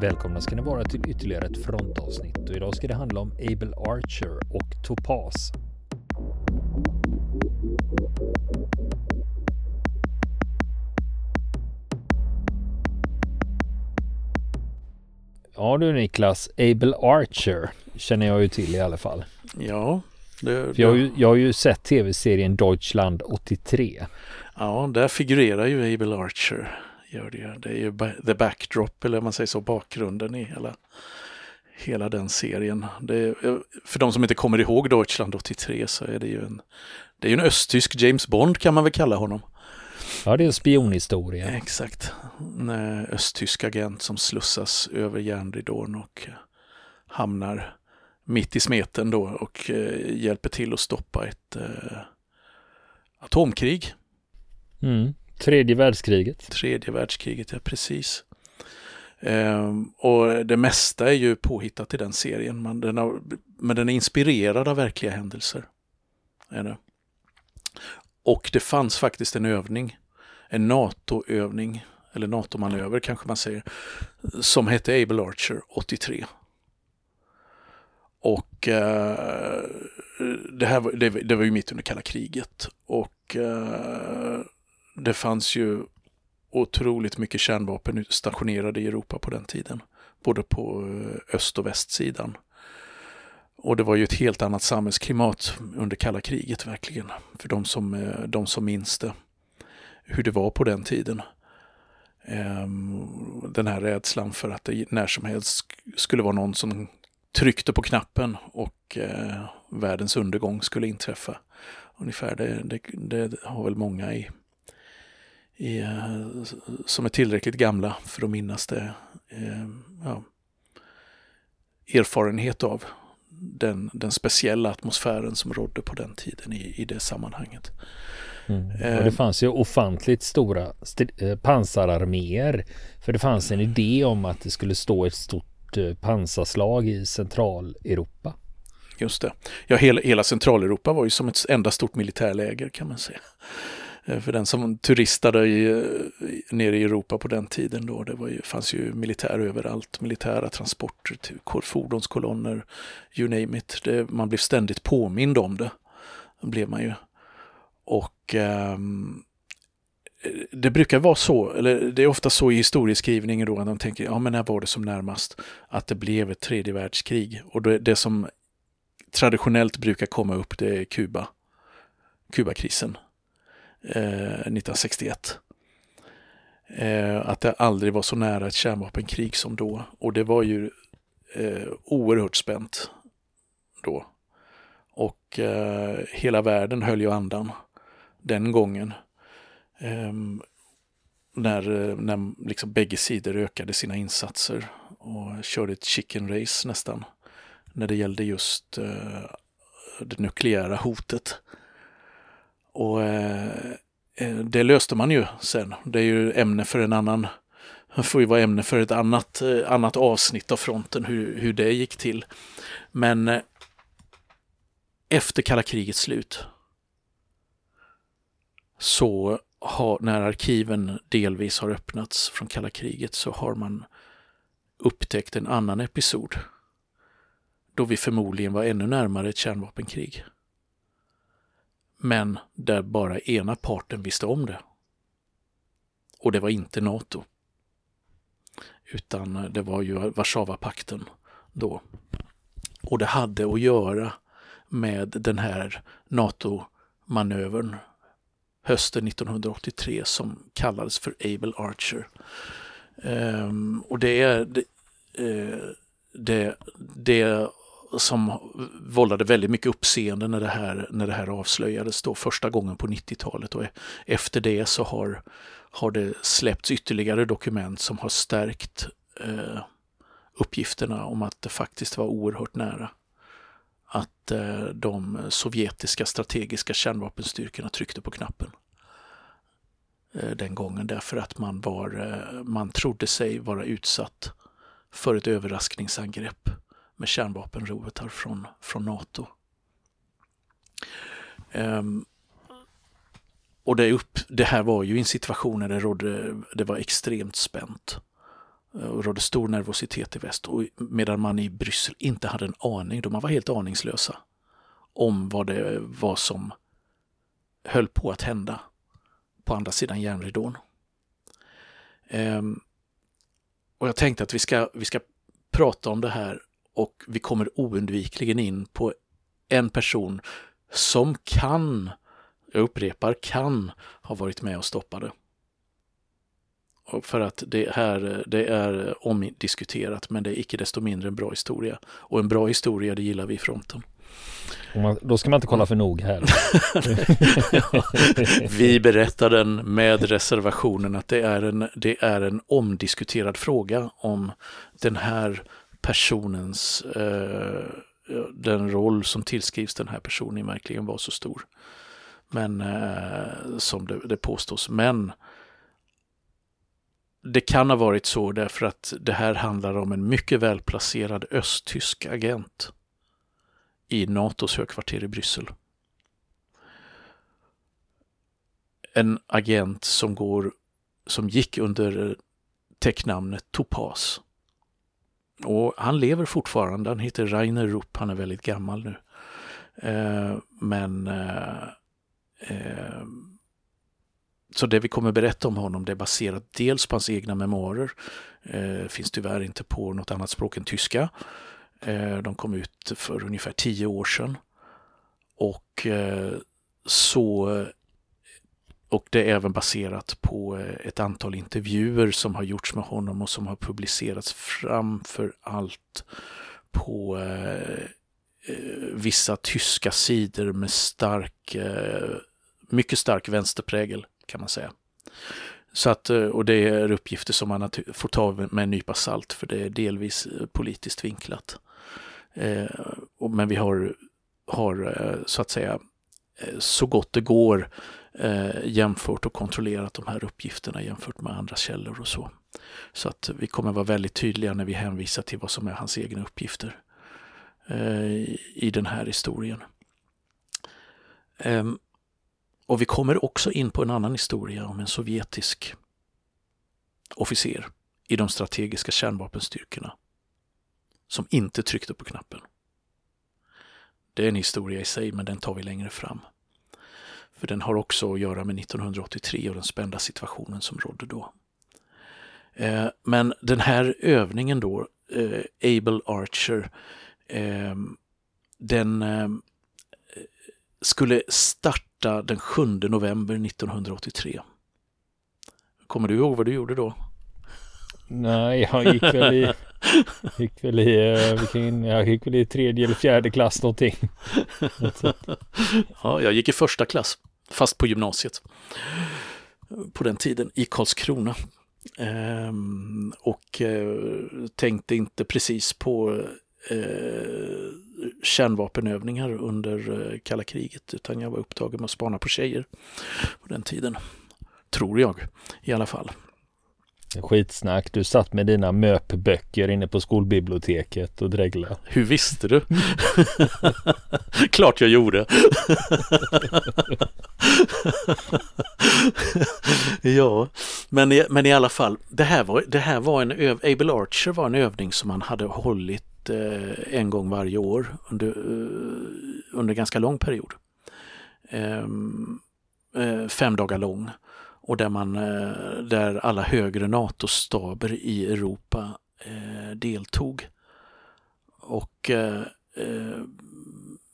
Välkomna ska ni vara till ytterligare ett frontavsnitt och idag ska det handla om Able Archer och Topaz. Ja du Niklas, Able Archer känner jag ju till i alla fall. Ja. Det, För jag, har ju, jag har ju sett tv-serien Deutschland 83. Ja, där figurerar ju Able Archer. Gör det, det är ju the backdrop, eller man säger så, bakgrunden i hela, hela den serien. Det, för de som inte kommer ihåg Deutschland 83 så är det ju en, det är en östtysk James Bond kan man väl kalla honom. Ja, det är en spionhistoria. Exakt. En eh, östtysk agent som slussas över järnridån och hamnar mitt i smeten då och eh, hjälper till att stoppa ett eh, atomkrig. Mm. Tredje världskriget. Tredje världskriget, ja precis. Ehm, och det mesta är ju påhittat i den serien, men den, har, men den är inspirerad av verkliga händelser. Är det. Och det fanns faktiskt en övning, en NATO-övning, eller NATO-manöver kanske man säger, som hette Able Archer 83. Och eh, det här var, det, det, var ju mitt under kalla kriget. Och eh, det fanns ju otroligt mycket kärnvapen stationerade i Europa på den tiden. Både på eh, öst och västsidan. Och det var ju ett helt annat samhällsklimat under kalla kriget verkligen. För de som, eh, de som minns det. Hur det var på den tiden. Ehm, den här rädslan för att det när som helst skulle vara någon som tryckte på knappen och eh, världens undergång skulle inträffa. Ungefär det, det, det har väl många i, i, eh, som är tillräckligt gamla för att minnas det. Eh, ja, erfarenhet av den, den speciella atmosfären som rådde på den tiden i, i det sammanhanget. Mm. Och det fanns ju ofantligt stora pansararméer. För det fanns en idé om att det skulle stå ett stort Eh, pansarslag i Centraleuropa. Just det. Ja, hela, hela Centraleuropa var ju som ett enda stort militärläger kan man säga. Eh, för den som turistade i, eh, nere i Europa på den tiden då, det var ju, fanns ju militär överallt. Militära transporter, till fordonskolonner, you name it. Det, man blev ständigt påmind om det. blev man ju. Och um, det brukar vara så, eller det är ofta så i historieskrivningen då, att de tänker, ja men när var det som närmast att det blev ett tredje världskrig? Och det, det som traditionellt brukar komma upp, det är Kuba, Kubakrisen Eh, 1961. Eh, att det aldrig var så nära ett kärnvapenkrig som då. Och det var ju eh, oerhört spänt då. Och eh, hela världen höll ju andan den gången. Ehm, när, när liksom bägge sidor ökade sina insatser och körde ett chicken race nästan. När det gällde just eh, det nukleära hotet. Och eh, eh, det löste man ju sen. Det är ju ämne för en annan det får ju vara ämne för ett annat, eh, annat avsnitt av fronten, hur, hur det gick till. Men efter kalla krigets slut så har, när arkiven delvis har öppnats från kalla kriget så har man upptäckt en annan episod. Då vi förmodligen var ännu närmare ett kärnvapenkrig. Men där bara ena parten visste om det. Och det var inte NATO. Utan eh, det var ju Warszawapakten då. Och det hade att göra med den här NATO-manövern hösten 1983 som kallades för Able Archer. Um, och det är det, uh, det, det som vållade väldigt mycket uppseende när det här, när det här avslöjades då första gången på 90-talet och e-, efter det så har, har det släppts ytterligare dokument som har stärkt eh, uppgifterna om att det faktiskt var oerhört nära att eh, de sovjetiska strategiska kärnvapenstyrkorna tryckte på knappen eh, den gången. Därför att man, var, eh, man trodde sig vara utsatt för ett överraskningsangrepp med kärnvapenrobotar från, från NATO. Um, och det, upp, det, här var ju en situation när det, rådde, det var extremt spänt. Eh, och rådde stor nervositet i väst och medan man i Bryssel inte hade en aning, då man var helt aningslösa om vad det var som höll på att hända på andra sidan järnridån. Um, och jag tänkte att vi ska, vi ska prata om det här och vi kommer oundvikligen in på en person som kan, jag upprepar kan, ha varit med och stoppa det. Och för att det här det är omdiskuterat men det är icke desto mindre en bra historia. Och en bra historia det gillar vi i fronten. Man, då ska man inte kolla för nog här. vi berättar den med reservationen att det är, en, det är en omdiskuterad fråga om den här personens, eh, den roll som tillskrivs den här personen verkligen var så stor. Men eh, som det, det påstås. Men det kan ha varit så därför att det här handlar om en mycket välplacerad östtysk agent i NATOs högkvarter i Bryssel. En agent som, går, som gick under täcknamnet Topaz. Och han lever fortfarande, han heter Rainer Rupp, han är väldigt gammal nu. Eh, men eh, eh, så det vi kommer berätta om honom det är baserat dels på hans egna memoarer, eh, finns tyvärr inte på något annat språk än tyska. Eh, de kom ut för ungefär tio år sedan. Och eh, så och det är även baserat på eh, ett antal intervjuer som har gjorts med honom och som har publicerats framför allt på eh, eh vissa tyska sidor med stark, eh, mycket stark vänsterprägel kan man säga. Så att, eh, och det är uppgifter som man får ta med en nypa salt för det är delvis politiskt vinklat. Eh, men vi har, har så att säga så gott det går Eh, jämfört och kontrollerat de här uppgifterna jämfört med andra källor och så. Så att vi kommer vara väldigt tydliga när vi hänvisar till vad som är hans egna uppgifter eh, i den här historien. Eh, och vi kommer också in på en annan historia om en sovjetisk officer i de strategiska kärnvapenstyrkorna som inte tryckte på knappen. Det är en historia i sig, men den tar vi längre fram. För den har också att göra med 1983 och den spända situationen som rådde då. Eh, men den här övningen då, eh, Able Archer, eh, den skulle starta den 7 november 1983. Kommer du ihåg vad du gjorde då? Nej, jag gick väl i Gick väl i, eh, vilken, jag gick väl i tredje eller fjärde klass någonting. ja, jag gick i första klass, fast på gymnasiet. På den tiden i Karlskrona. Ehm, och eh, tänkte inte precis på eh, kärnvapenövningar under eh, kalla kriget utan jag var upptagen med att spana på tjejer på den tiden. Tror jag i alla fall. Skitsnack. Du satt med dina MÖP-böcker inne på skolbiblioteket och dreglade. Hur visste du? Klart jag gjorde. ja, men i, men i alla fall. Det här var, det här var en öv, Able Archer var en övning som man hade hållit eh, en gång varje år under, eh, under ganska lång period. Ehm, eh, fem dagar lång och där, man, eh, där alla högre NATO-staber i Europa eh, deltog. Och eh,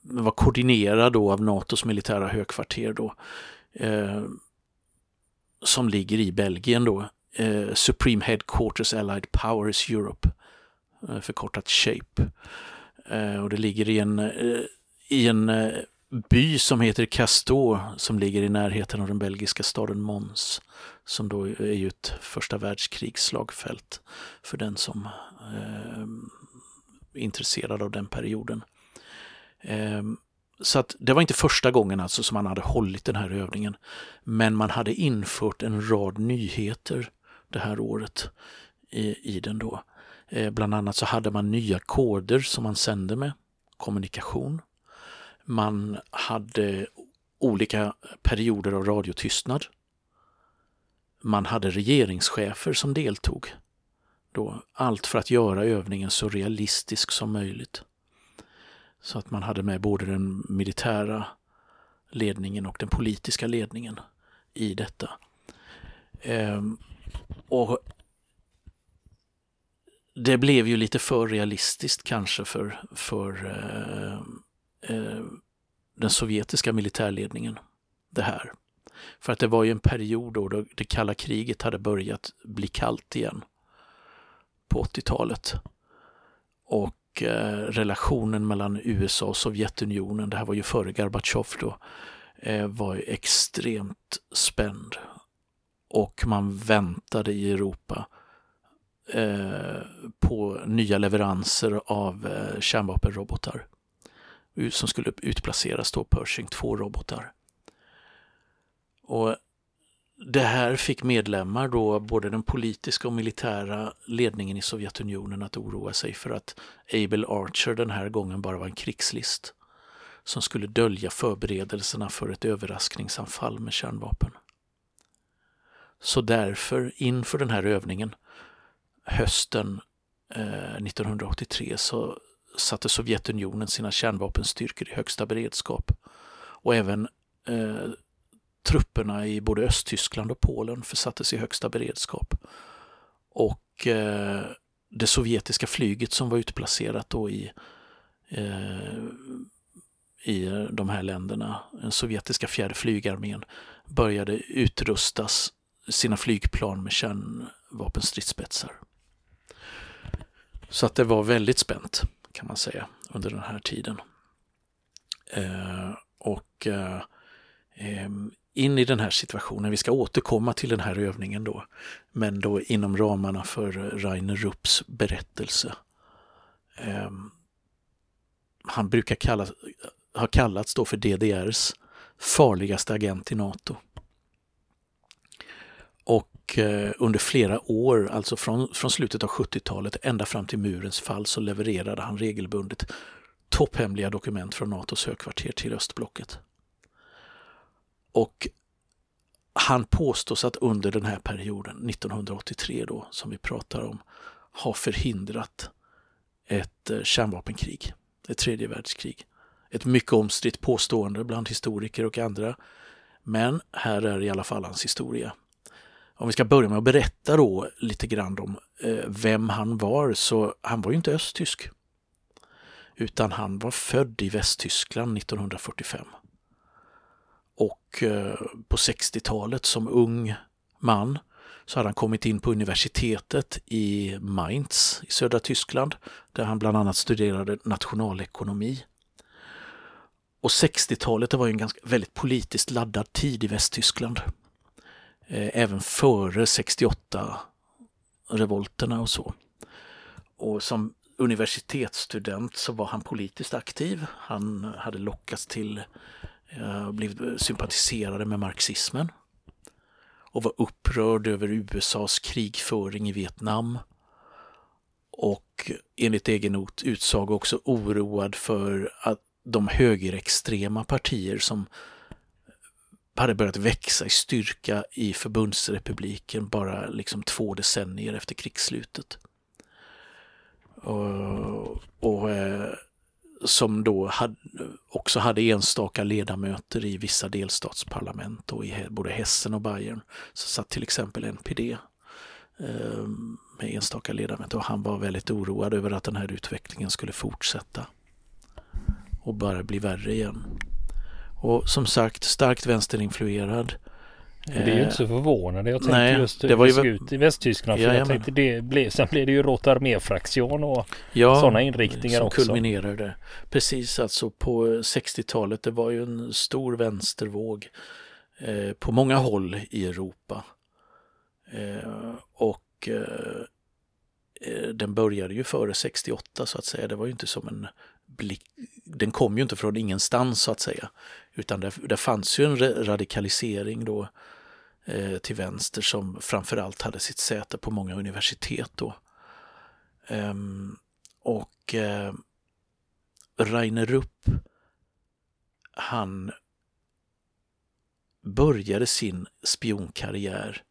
var koordinerad då av NATOs militära högkvarter då, som ligger i Belgien då, Supreme Headquarters Allied Powers Europe, förkortat SHAPE. och det ligger i en, i en by som heter Castor som ligger i närheten av den belgiska staden Mons som då är ju ett första världskrigs slagfält för den som eh, är intresserad av den perioden. Eh, så att det var inte första gången alltså som man hade hållit den här övningen. Men man hade infört en rad nyheter det här året i, i den då. Eh, bland annat så hade man nya koder som man sände med, kommunikation. Man hade olika perioder av radiotystnad. Man hade regeringschefer som deltog. Då, allt för att göra övningen så realistisk som möjligt. Så att man hade med både den militära ledningen och den politiska ledningen i detta. Ehm, och det blev ju lite för realistiskt kanske för, för eh, eh, den sovjetiska militärledningen det här. För att det var ju en period då, då det kalla kriget hade börjat bli kallt igen på 80-talet. Och eh, relationen mellan USA och Sovjetunionen, det här var ju före Gorbatjov då, eh, var ju extremt spänd. Och man väntade i Europa eh, på nya leveranser av eh, kärnvapenrobotar som skulle utplaceras då Pershing 2-robotar. Och det här fick medlemmar då, både den politiska och militära ledningen i Sovjetunionen att oroa sig för att Abel Archer den här gången bara var en krigslist som skulle dölja förberedelserna för ett överraskningsanfall med kärnvapen. Så därför, inför den här övningen hösten eh, 1983 så satte Sovjetunionen sina kärnvapenstyrkor i högsta beredskap. Och även eh, trupperna i både Östtyskland och Polen försattes i högsta beredskap. Och eh, det sovjetiska flyget som var utplacerat då i, eh, i de här länderna, den sovjetiska fjärde flygarmén, började utrustas sina flygplan med kärnvapenstridsspetsar. Så att det var väldigt spänt kan man säga under den här tiden. Eh, och eh, in i den här situationen, vi ska återkomma till den här övningen då, men då inom ramarna för Rainer Rupps berättelse. Eh, han brukar kallas, ha kallats då för DDRs farligaste agent i NATO. Och under flera år, alltså från, från slutet av 70-talet ända fram till murens fall, så levererade han regelbundet topphemliga dokument från NATOs högkvarter till östblocket. Och han påstås att under den här perioden, 1983 då, som vi pratar om, ha förhindrat ett eh, kärnvapenkrig, ett tredje världskrig. Ett mycket omstritt påstående bland historiker och andra. Men här är i alla fall hans historia. Om vi ska börja med att berätta då lite grann om eh, vem han var, så han var ju inte östtysk. Utan han var född i Västtyskland 1945. Och eh, på 60-talet som ung man så hade han kommit in på universitetet i Mainz i södra Tyskland där han bland annat studerade nationalekonomi. Och 60-talet var ju en ganska, väldigt politiskt laddad tid i Västtyskland. Eh, även före 68 revolterna och så. Och som universitetsstudent så var han politiskt aktiv. Han hade lockats till, eh, blivit sympatiserade med marxismen och var upprörd över USAs krigföring i Vietnam. Och enligt egen utsago också oroad för att de högerextrema partier som hade börjat växa i styrka i förbundsrepubliken bara liksom två decennier efter krigsslutet. Och, och eh, som då hade, också hade enstaka ledamöter i vissa delstatsparlament och i både Hessen och Bayern. Så satt till exempel NPD eh, med enstaka ledamöter och han var väldigt oroad över att den här utvecklingen skulle fortsätta och bara bli värre igen. Och som sagt starkt vänsterinfluerad. Det är ju inte så förvånande. Jag tänkte Nej, just det var ju... ut i Västtyskland. För ja, jag tänkte det blev, sen blev det ju Rotarmé-fraktion och ja, sådana inriktningar som också. kulminerade. Precis alltså på 60-talet. Det var ju en stor vänstervåg eh, på många håll i Europa. Eh, och eh, eh den började ju före 68 så att säga. Det var ju inte som en blick. Den kom ju inte från ingenstans så att säga. Utan det, det fanns ju en radikalisering då eh, till vänster som framförallt hade sitt säte på många universitet då. Ehm, och eh, Rainer Rupp, han började sin spionkarriär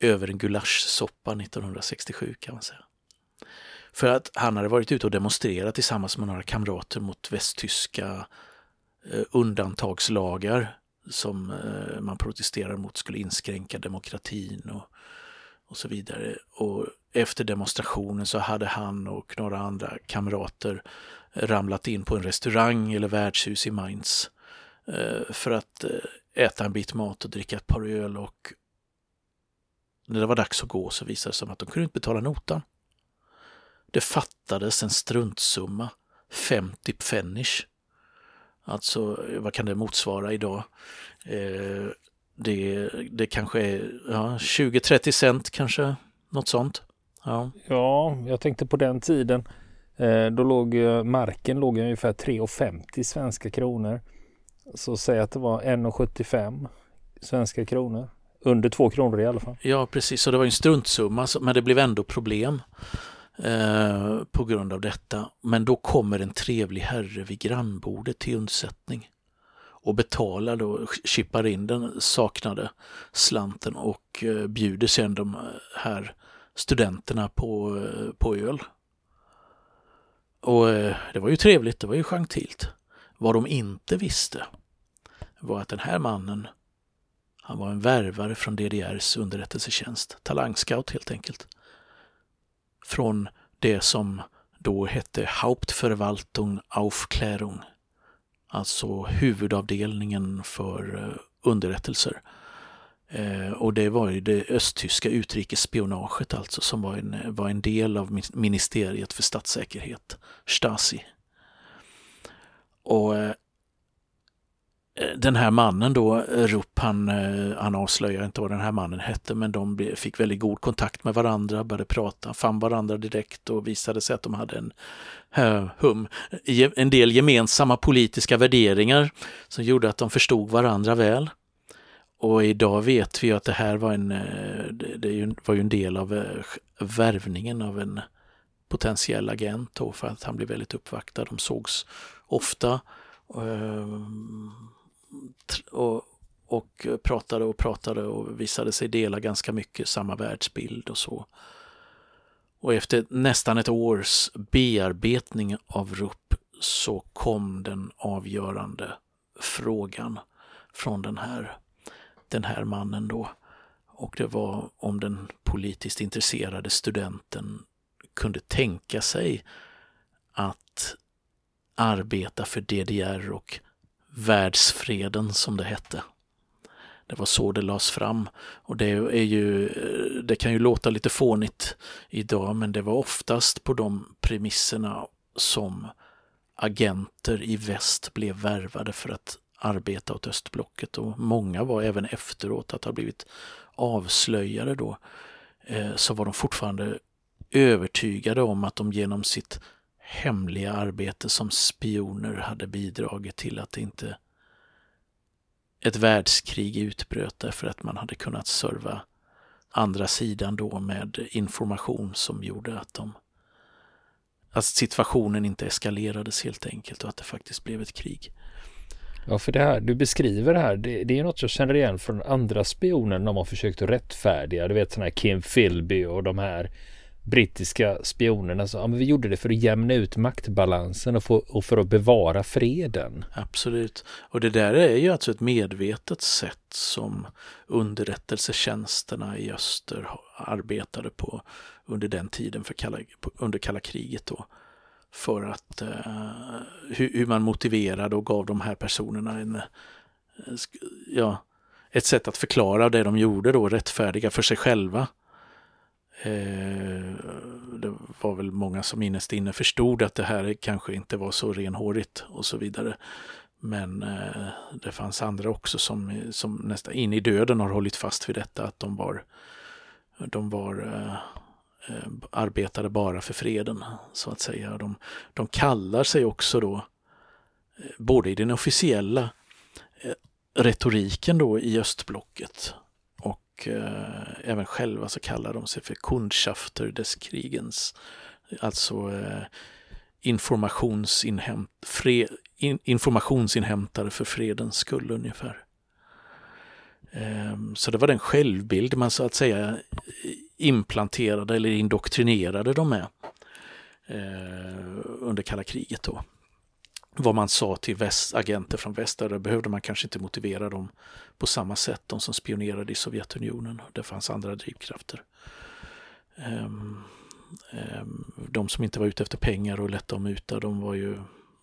över en gulaschsoppa 1967 kan man säga. För att han hade varit ute och demonstrerat tillsammans med några kamrater mot västtyska eh, undantagslagar som eh, man protesterar mot skulle inskränka demokratin och, och så vidare. Och efter demonstrationen så hade han och några andra kamrater ramlat in på en restaurang eller värdshus i Mainz eh, för att äta en bit mat och dricka ett par öl och när det var dags att gå så visade det sig att de kunde inte betala notan. Det fattades en struntsumma, 50 pfennig. Alltså, vad kan det motsvara idag? Eh, det, det kanske är ja, 20-30 cent kanske, något sånt. Ja. ja, jag tänkte på den tiden. Eh, då låg marken låg ungefär 3,50 svenska kronor. Så säg att det var 1,75 svenska kronor. Under 2 kronor i alla fall. Ja, precis. Så det var en struntsumma, men det blev ändå problem eh, på grund av detta. Men då kommer en trevlig herre vid grannbordet till undsättning och betalar då, chippar in den saknade slanten och eh, bjuder sedan de här studenterna på, eh, på öl. Och eh, det var ju trevligt, det var ju gentilt. Vad de inte visste var att den här mannen, han var en värvare från DDRs underrättelsetjänst, talangscout helt enkelt. Från det som då hette Hauptverwaltung Aufklärung, alltså huvudavdelningen för eh, underrättelser. Eh, och det var ju det östtyska utrikesspionaget alltså som var en, var en del av ministeriet för statssäkerhet, Stasi. Och eh, den här mannen då, eh, Rupp, han, eh, han avslöjar inte vad den här mannen hette, men de fick väldigt god kontakt med varandra, började prata, fann varandra direkt och visade sig att de hade en, eh, hum, en del gemensamma politiska värderingar som gjorde att de förstod varandra väl. Och idag vet vi att det här var en, det var ju en del av värvningen av en potentiell agent då för att han blev väldigt uppvaktad. De sågs ofta och, och pratade och pratade och visade sig dela ganska mycket samma världsbild och så. Och efter nästan ett års bearbetning av RUP så kom den avgörande frågan från den här den här mannen då. Och det var om den politiskt intresserade studenten kunde tänka sig att arbeta för DDR och världsfreden som det hette. Det var så det lades fram och det, är ju, eh, det kan ju låta lite fånigt idag men det var oftast på de premisserna som agenter i väst blev värvade för att arbeta åt östblocket och många var även efteråt att ha blivit avslöjade då eh, så var de fortfarande övertygade om att de genom sitt hemliga arbete som spioner hade bidragit till att inte ett världskrig utbröt därför att man hade kunnat serva andra sidan då med information som gjorde att de att situationen inte eskalerades helt enkelt och att det faktiskt blev ett krig. Ja, för det här du beskriver här, det, det är något jag känner igen från andra spioner när man försökt att rättfärdiga. Du vet sådana här Kim Philby och de här brittiska spionerna. sa, ja, men vi gjorde det för att jämna ut maktbalansen och, få, och för att bevara freden. Absolut. Och det där är ju alltså ett medvetet sätt som underrättelsetjänsterna i öster arbetade på under den tiden för kalla, under kalla kriget. Då för att eh, hur, hur, man motiverade och gav de här personerna en, eh, ja, ett sätt att förklara det de gjorde då, rättfärdiga för sig själva. Eh, det var väl många som innerst inne förstod att det här kanske inte var så renhårigt och så vidare. Men eh, det fanns andra också som, som nästan in i döden har hållit fast vid detta, att de var, de var Eh, eh arbetade bara för freden, så att säga. De, de kallar sig också då, både i den officiella eh, retoriken då i östblocket och eh, även själva så kallar de sig för Kundschafter des Krigens, alltså eh, informationsinhämt, fre, in, informationsinhämtare för fredens skull ungefär. Eh, så det var den självbild man så att säga implanterade eller indoktrinerade dem med. Eh, under kalla kriget då. Vad man sa till väst, agenter från väst, där behövde man kanske inte motivera dem på samma sätt, de som spionerade i Sovjetunionen. Det fanns andra drivkrafter. Um, um, de som inte var ute efter pengar och lätta att muta, de var ju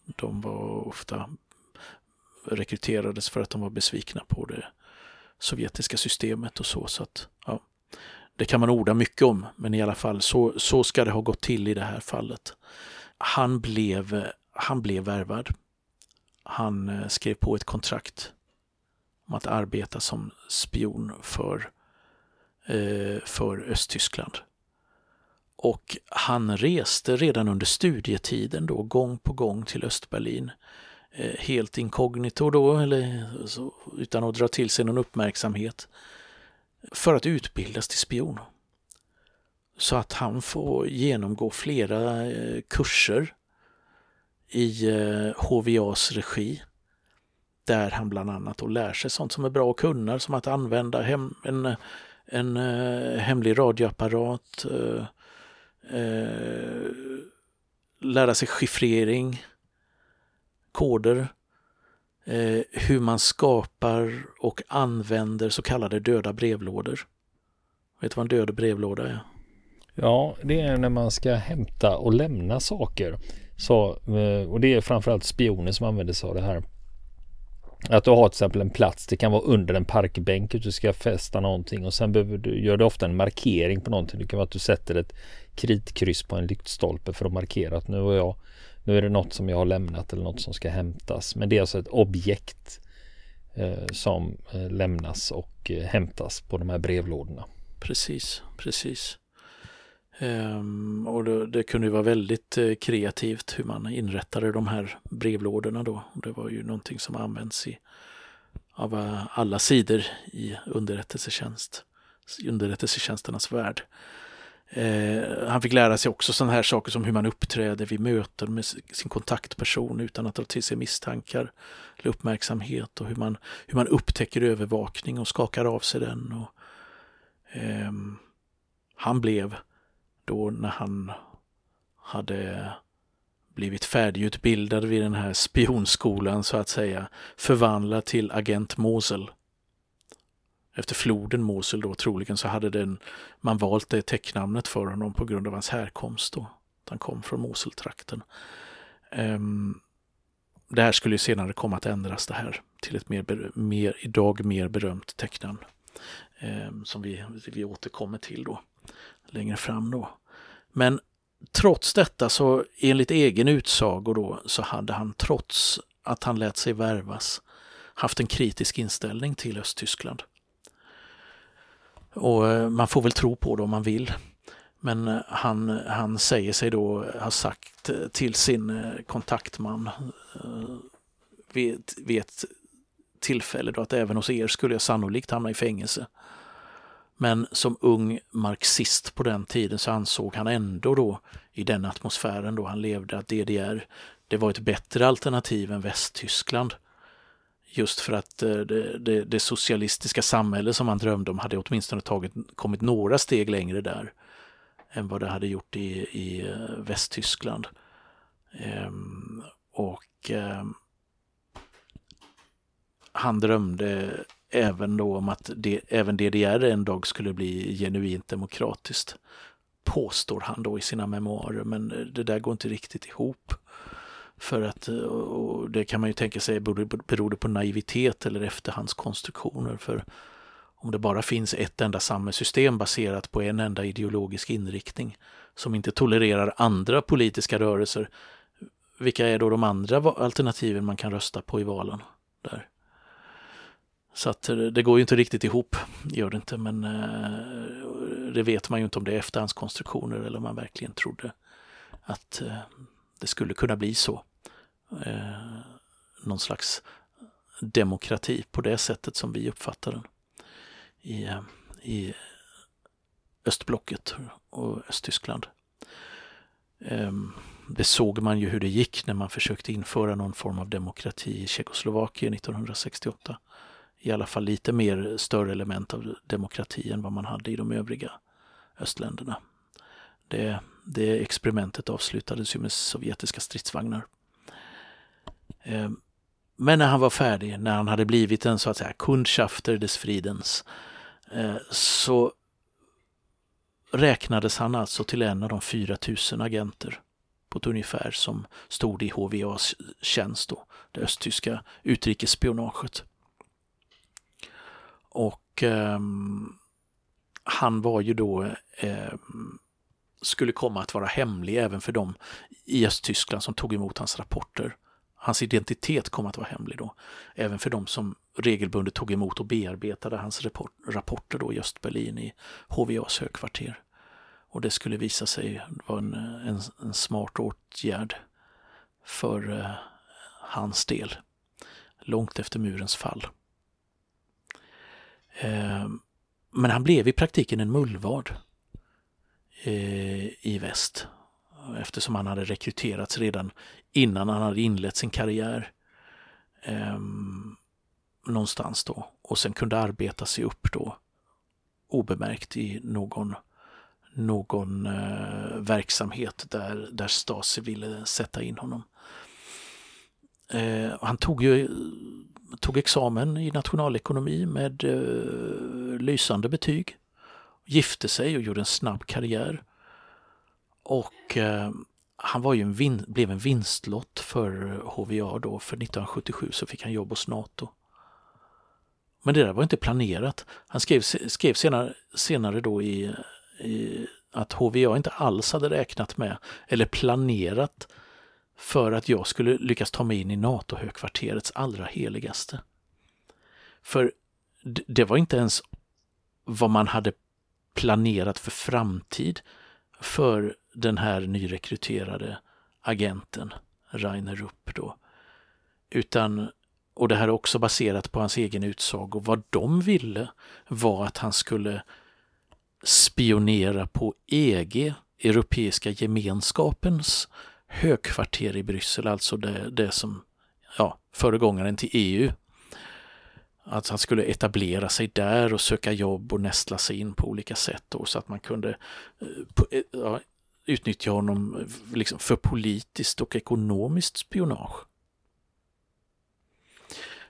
de var ofta rekryterades för att de var besvikna på det sovjetiska systemet och så. så att, ja, det kan man orda mycket om, men i alla fall så, så ska det ha gått till i det här fallet. Han blev, han blev värvad. Han eh, skrev på ett kontrakt om att arbeta som spion för, eh, för Östtyskland. Och han reste redan under studietiden då gång på gång till Östberlin. Eh, helt inkognito då, eller så, utan att dra till sig någon uppmärksamhet. För att utbildas till spion. Så att han får genomgå flera kurser i eh, HVAs regi. Där han bland annat då lär sig sånt som är bra att kunna, som att använda hem, en, en eh, hemlig radioapparat, eh, eh, lära sig chiffrering, koder, eh, hur man skapar och använder så kallade döda brevlådor. Vet du vad en död brevlåda är? Ja, det är när man ska hämta och lämna saker. Så, eh, och det är framförallt spioner som använder sig av det här. Att du har till exempel en plats, det kan vara under en parkbänk, att du ska fästa någonting och sen behöver du, gör du ofta en markering på någonting. Det kan vara att du sätter ett kritkryss på en lyktstolpe för att markera att nu är, jag, nu är det något som jag har lämnat eller något som ska hämtas. Men det är alltså ett objekt eh, som eh, lämnas och eh, hämtas på de här brevlådorna. Precis, precis. Um, och det, det, kunde ju vara väldigt eh, kreativt hur man inrättade de här brevlådorna då. Det var ju någonting som används i av eh, alla sidor i underrättelsetjänst, underrättelsetjänsternas värld. Eh, han fick lära sig också sådana här saker som hur man uppträder vid möten med sin kontaktperson utan att dra till sig misstankar eller uppmärksamhet och hur man, hur man upptäcker övervakning och skakar av sig den. Och, eh, han blev då när han hade blivit färdigutbildad vid den här spionskolan så att säga förvandlad till agent Mosel efter floden Mosel då troligen så hade den, man valt det täcknamnet för honom på grund av hans härkomst då. Han kom från Moseltrakten. Um, det här skulle ju senare komma att ändras det här till ett mer, mer idag mer berömt täcknamn. Um, ehm, som vi, vi återkommer till då längre fram då. Men trots detta så enligt egen utsago då så hade han trots att han lät sig värvas haft en kritisk inställning till Östtyskland. Och eh, man får väl tro på det om man vill. Men eh, han, han säger sig då ha sagt eh, till sin kontaktman vid, vid ett tillfälle då att även hos er skulle jag sannolikt hamna i fängelse. Men som ung marxist på den tiden så ansåg han ändå då i den atmosfären då han levde att DDR det var ett bättre alternativ än Västtyskland. Just för att eh, det, det, det, socialistiska samhälle som han drömde om hade åtminstone tagit, kommit några steg längre där än vad det hade gjort i, i eh, Västtyskland. Ehm, och ehm, han drömde även då om att det, även DDR en dag skulle bli genuint demokratiskt. Påstår han då i sina memoarer, men eh, det där går inte riktigt ihop. För att, eh, och det kan man ju tänka sig, beror det på naivitet eller efterhandskonstruktioner? För om det bara finns ett enda samhällssystem baserat på en enda ideologisk inriktning som inte tolererar andra politiska rörelser, vilka är då de andra alternativen man kan rösta på i valen? Där? Så att eh, det går ju inte riktigt ihop, gör det inte, men eh, det vet man ju inte om det är efterhandskonstruktioner eller om man verkligen trodde att eh, det skulle kunna bli så någon slags demokrati på det sättet som vi uppfattar den i, i östblocket och Östtyskland. Ehm, det såg man ju hur det gick när man försökte införa någon form av demokrati i Tjeckoslovakien 1968. I alla fall lite mer större element av demokrati än vad man hade i de övriga östländerna. Det, Det experimentet avslutades ju med sovjetiska stridsvagnar. Eh, men när han var färdig, när han hade blivit en så att säga kundschafter des Friedens, eh, så räknades han alltså till en av de 4000 agenter på ett ungefär som stod i HVAs tjänst, då, det östtyska utrikesspionaget. Och eh, han var ju då eh, skulle komma att vara hemlig även för dem i Östtyskland som tog emot hans rapporter. Hans identitet kom att vara hemlig då, även för dem som regelbundet tog emot och bearbetade hans rapporter då i Östberlin i HVAs högkvarter. Och det skulle visa sig vara en, en, en smart åtgärd för eh, hans del, långt efter murens fall. Ehm, men han blev i praktiken en mullvad eh, i väst eftersom han hade rekryterats redan innan han hade inlett sin karriär eh, någonstans då och sen kunde arbeta sig upp då obemärkt i någon, någon eh, verksamhet där, där Stasi ville sätta in honom. Eh, han tog ju tog examen i nationalekonomi med eh, lysande betyg. Gifte sig och gjorde en snabb karriär. Och eh, han var ju en vin, blev en vinstlott för eh, HVA då, för 1977 så fick han jobb hos NATO. Men det där var inte planerat. Han skrev, skrev senare, senare då i, i att HVA inte alls hade räknat med eller planerat för att jag skulle lyckas ta mig in i NATO-högkvarterets allra heligaste. För det var inte ens vad man hade planerat för framtid för den här nyrekryterade agenten Rainer Rupp då. Utan, och det här är också baserat på hans egen utsago, vad de ville var att han skulle spionera på EG, Europeiska gemenskapens högkvarter i Bryssel, alltså det, det som ja, föregångaren till EU. Att han skulle etablera sig där och söka jobb och nästla sig in på olika sätt då, så att man kunde eh, eh, ja, utnyttja honom eh, liksom för politiskt och ekonomiskt spionage.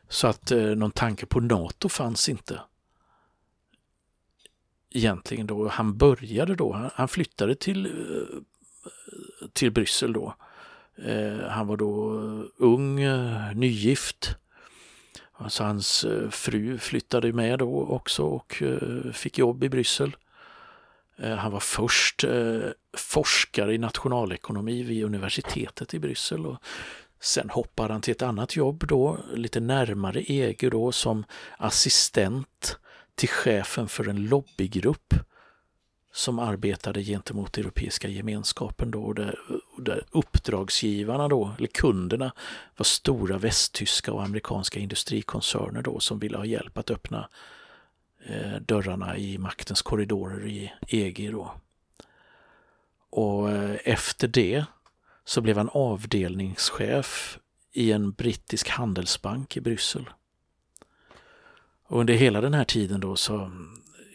Så att eh, någon tanke på NATO fanns inte. Egentligen då. Han började då, han, han flyttade till till Bryssel då. Eh, han var då ung, eh, nygift. Alltså hans eh, fru flyttade med då också och fick jobb i Bryssel. Han var först forskare i nationalekonomi vid universitetet i Bryssel och sen hoppade han till ett annat jobb då, lite närmare EG då som assistent till chefen för en lobbygrupp som arbetade gentemot Europeiska gemenskapen då, där, där uppdragsgivarna då, eller kunderna, var stora västtyska och amerikanska industrikoncerner då som ville ha hjälp att öppna eh, dörrarna i maktens korridorer i EG då. Och eh, efter det så blev han avdelningschef i en brittisk handelsbank i Bryssel. Och under hela den här tiden då så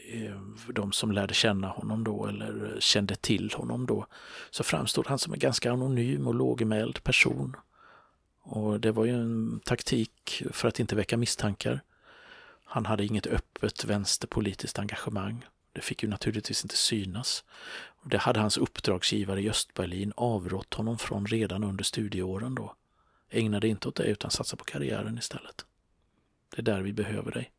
Eh, de som lärde känna honom då eller kände till honom då, så framstod han som en ganska anonym och lågmäld person. Och det var ju en taktik för att inte väcka misstankar. Han hade inget öppet vänsterpolitiskt engagemang. Det fick ju naturligtvis inte synas. Det hade hans uppdragsgivare i Östberlin avrått honom från redan under studieåren då. Ägna dig inte åt det utan satsa på karriären istället. Det är där vi behöver dig.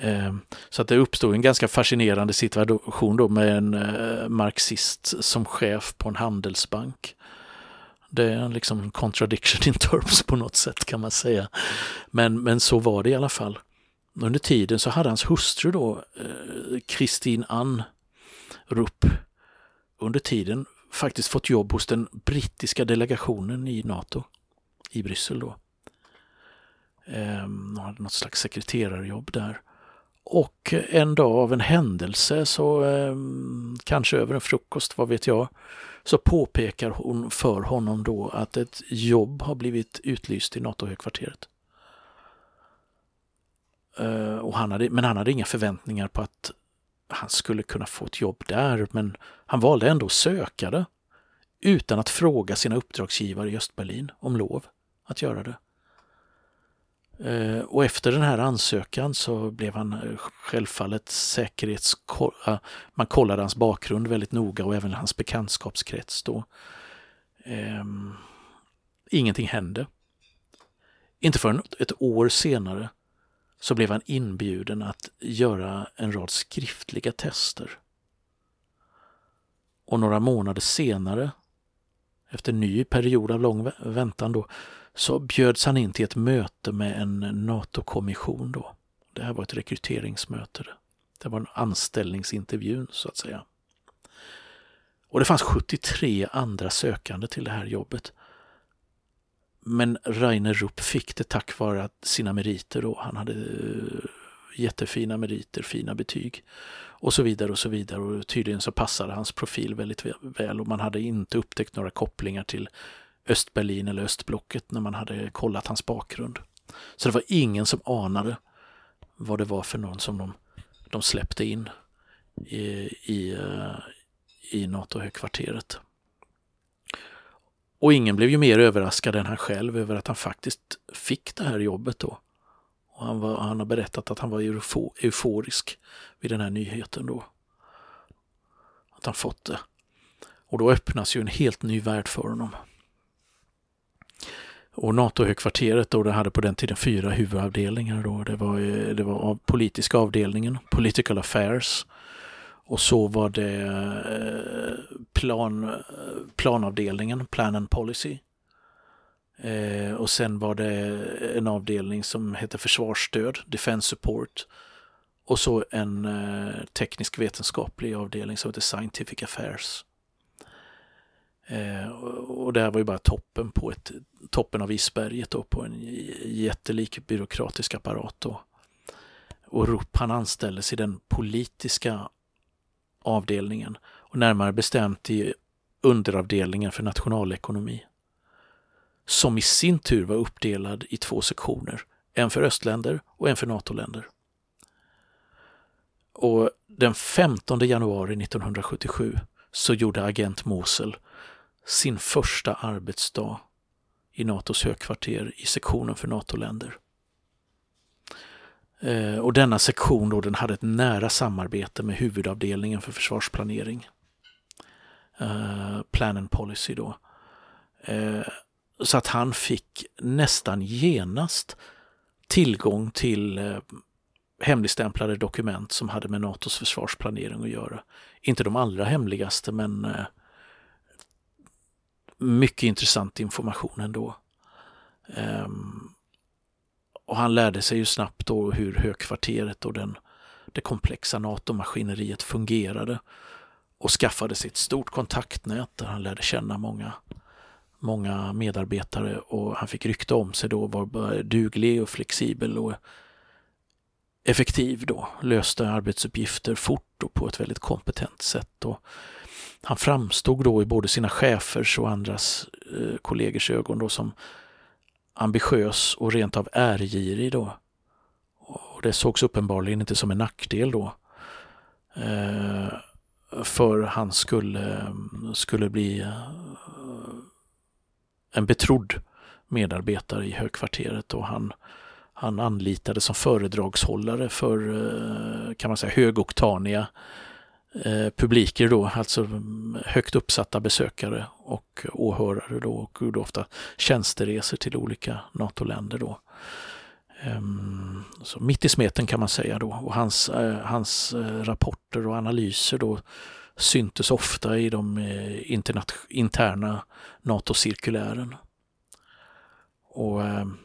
Ehm, så att det uppstod en ganska fascinerande situation då med en eh, marxist som chef på en handelsbank. Det är en liksom contradiction in terms på något sätt kan man säga. Men, men så var det i alla fall. Under tiden så hade hans hustru då, eh, Kristin Ann Rupp, under tiden faktiskt fått jobb hos den brittiska delegationen i NATO i Bryssel då. Ehm, hon hade något slags sekreterarjobb där. Och en dag av en händelse, så eh, kanske över en frukost, vad vet jag, så påpekar hon för honom då att ett jobb har blivit utlyst i NATO-högkvarteret. Eh, och han hade, men han hade inga förväntningar på att han skulle kunna få ett jobb där, men han valde ändå att söka det utan att fråga sina uppdragsgivare i Östberlin om lov att göra det. Eh, och efter den här ansökan så blev han eh, självfallet säkerhetskoll... Man kollade hans bakgrund väldigt noga och även hans bekantskapskrets då. Ehm, ingenting hände. Inte förrän ett år senare så blev han inbjuden att göra en rad skriftliga tester. Och några månader senare, efter en ny period av lång väntan då, så bjöds han in till ett möte med en NATO-kommission då. Det här var ett rekryteringsmöte. Det var en anställningsintervjun så att säga. Och det fanns 73 andra sökande till det här jobbet. Men Rainer Rupp fick det tack vare sina meriter då. Han hade eh, jättefina meriter, fina betyg och så vidare och så vidare. Och tydligen så passade hans profil väldigt väl och man hade inte upptäckt några kopplingar till Östberlin eller östblocket när man hade kollat hans bakgrund. Så det var ingen som anade vad det var för någon som de, de släppte in i, i, eh, i NATO-högkvarteret. Och ingen blev ju mer överraskad än han själv över att han faktiskt fick det här jobbet då. Och han, var, han har berättat att han var euforisk vid den här nyheten då. Att han fått det. Och då öppnas ju en helt ny värld för honom. Och NATO-högkvarteret då, det hade på den tiden fyra huvudavdelningar. Då. Det var, eh, det var politiska avdelningen, Political Affairs. Och så var det eh, plan, eh, planavdelningen, Plan and Policy. Eh, och sen var det en avdelning som hette Försvarsstöd, Defense Support. Och så en eh, teknisk vetenskaplig avdelning som heter Scientific Affairs. Eh, och det här var ju bara toppen på ett, toppen av isberget då, på en jättelik byråkratisk apparat. Då. Och Rupp han anställdes i den politiska avdelningen och närmare bestämt i underavdelningen för nationalekonomi. Som i sin tur var uppdelad i två sektioner, en för östländer och en för NATO-länder. Och den 15 januari 1977 så gjorde agent Mosel sin första arbetsdag i NATOs högkvarter i sektionen för NATO-länder. Eh, och denna sektion då, den hade ett nära samarbete med huvudavdelningen för försvarsplanering. Eh, plan and Policy då. Eh, så att han fick nästan genast tillgång till hemligstämplade dokument som hade med NATOs försvarsplanering att göra. Inte de allra hemligaste men mycket intressant information ändå. Um, och han lärde sig ju snabbt då hur högkvarteret och den, det komplexa NATO-maskineriet fungerade och skaffade sig ett stort kontaktnät där han lärde känna många, många medarbetare och han fick rykte om sig då, var duglig och flexibel och effektiv då, löste arbetsuppgifter fort och på ett väldigt kompetent sätt. Och han framstod då i både sina chefers och andras eh, kollegers ögon då som ambitiös och rent av ärgirig då. Och det sågs uppenbarligen inte som en nackdel då. Eh, för han skulle, skulle bli eh, en betrodd medarbetare i högkvarteret och han, han anlitade som föredragshållare för eh, kan man säga högoktaniga eh, publiker då, alltså mm, högt uppsatta besökare och åhörare då och gjorde ofta tjänsteresor till olika NATO-länder då. Um, så mitt i smeten kan man säga då och hans, eh, hans eh, rapporter och analyser då syntes ofta i de eh, interna NATO-cirkulären. Och ehm,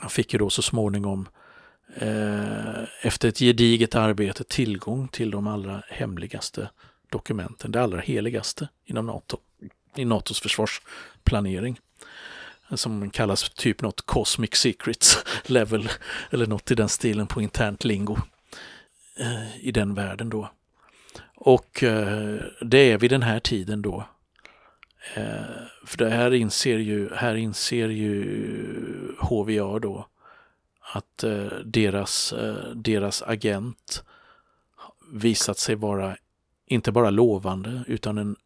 han fick ju då så småningom Eh, Eh, efter ett gediget arbete tillgång till de allra hemligaste dokumenten, det allra heligaste inom NATO, i NATOs försvarsplanering. Som kallas typ något Cosmic Secrets level eller något i den stilen på internt lingo eh, i den världen då. Och eh, det är vid den här tiden då för det här inser ju, här inser ju HVA då att eh, deras, eh, deras agent visat sig vara inte bara lovande utan en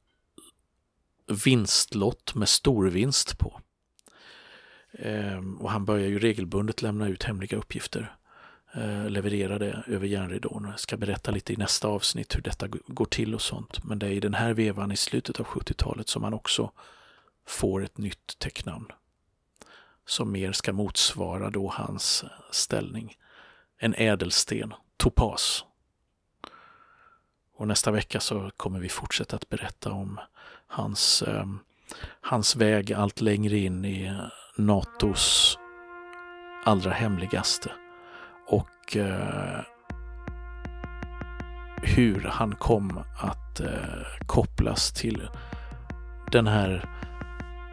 vinstlott med storvinst på. Ehm, och han börjar ju regelbundet lämna ut hemliga uppgifter. Eh, leverera det över järnridån. Jag ska berätta lite i nästa avsnitt hur detta går till och sånt. Men det är i den här vevan i slutet av 70-talet som han också får ett nytt tecknamn. Som mer ska motsvara då hans ställning. En ädelsten, topas. Och nästa vecka så kommer vi fortsätta att berätta om hans, eh, hans väg allt längre in i NATOs allra hemligaste och eh, hur han kom att eh, kopplas till den här